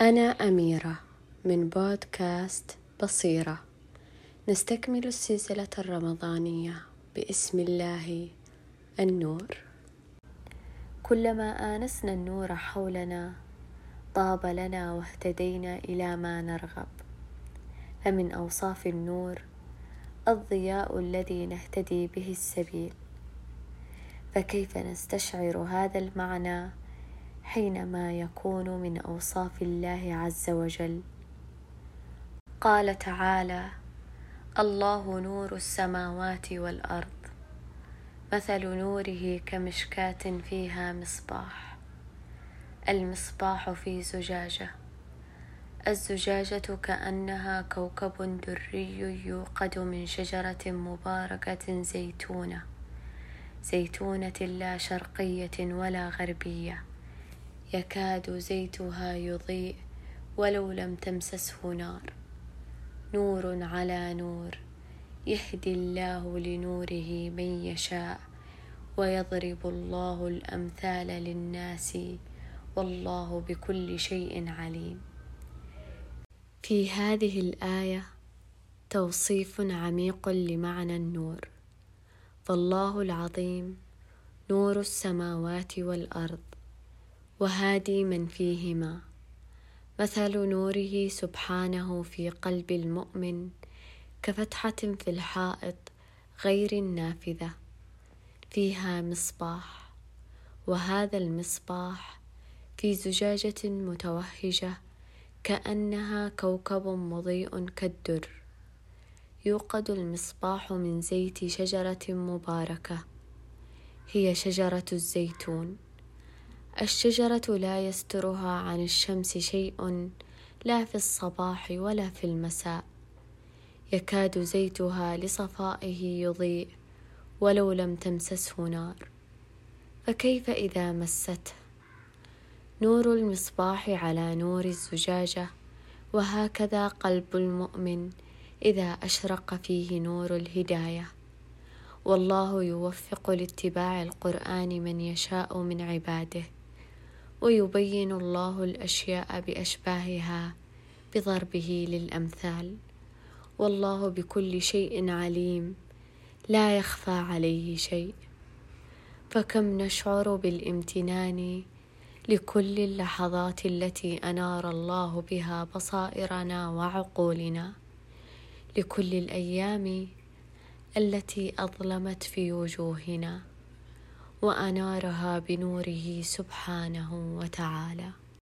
أنا أميرة من بودكاست بصيرة. نستكمل السلسلة الرمضانية باسم الله النور. كلما آنسنا النور حولنا طاب لنا واهتدينا إلى ما نرغب. فمن أوصاف النور الضياء الذي نهتدي به السبيل. فكيف نستشعر هذا المعنى؟ حينما يكون من أوصاف الله عز وجل. قال تعالى الله نور السماوات والأرض مثل نوره كمشكاة فيها مصباح. المصباح في زجاجة الزجاجة كأنها كوكب دري يوقد من شجرة مباركة زيتونة زيتونة لا شرقية ولا غربية. يكاد زيتها يضيء ولو لم تمسسه نار. نور على نور يهدي الله لنوره من يشاء ويضرب الله الأمثال للناس والله بكل شيء عليم. في هذه الآية توصيف عميق لمعنى النور. فالله العظيم نور السماوات والأرض. وهادي من فيهما. مثل نوره سبحانه في قلب المؤمن كفتحة في الحائط غير النافذة. فيها مصباح وهذا المصباح في زجاجة متوهجة كأنها كوكب مضيء كالدر. يوقد المصباح من زيت شجرة مباركة هي شجرة الزيتون. الشجرة لا يسترها عن الشمس شيء لا في الصباح ولا في المساء. يكاد زيتها لصفائه يضيء ولو لم تمسسه نار. فكيف إذا مسته؟ نور المصباح على نور الزجاجة وهكذا قلب المؤمن إذا أشرق فيه نور الهداية. والله يوفق لاتباع القرآن من يشاء من عباده. ويبين الله الأشياء بأشباهها بضربه للأمثال. والله بكل شيء عليم لا يخفى عليه شيء. فكم نشعر بالامتنان لكل اللحظات التي أنار الله بها بصائرنا وعقولنا. لكل الأيام التي أظلمت في وجوهنا. وأنارها بنوره سبحانه وتعالى.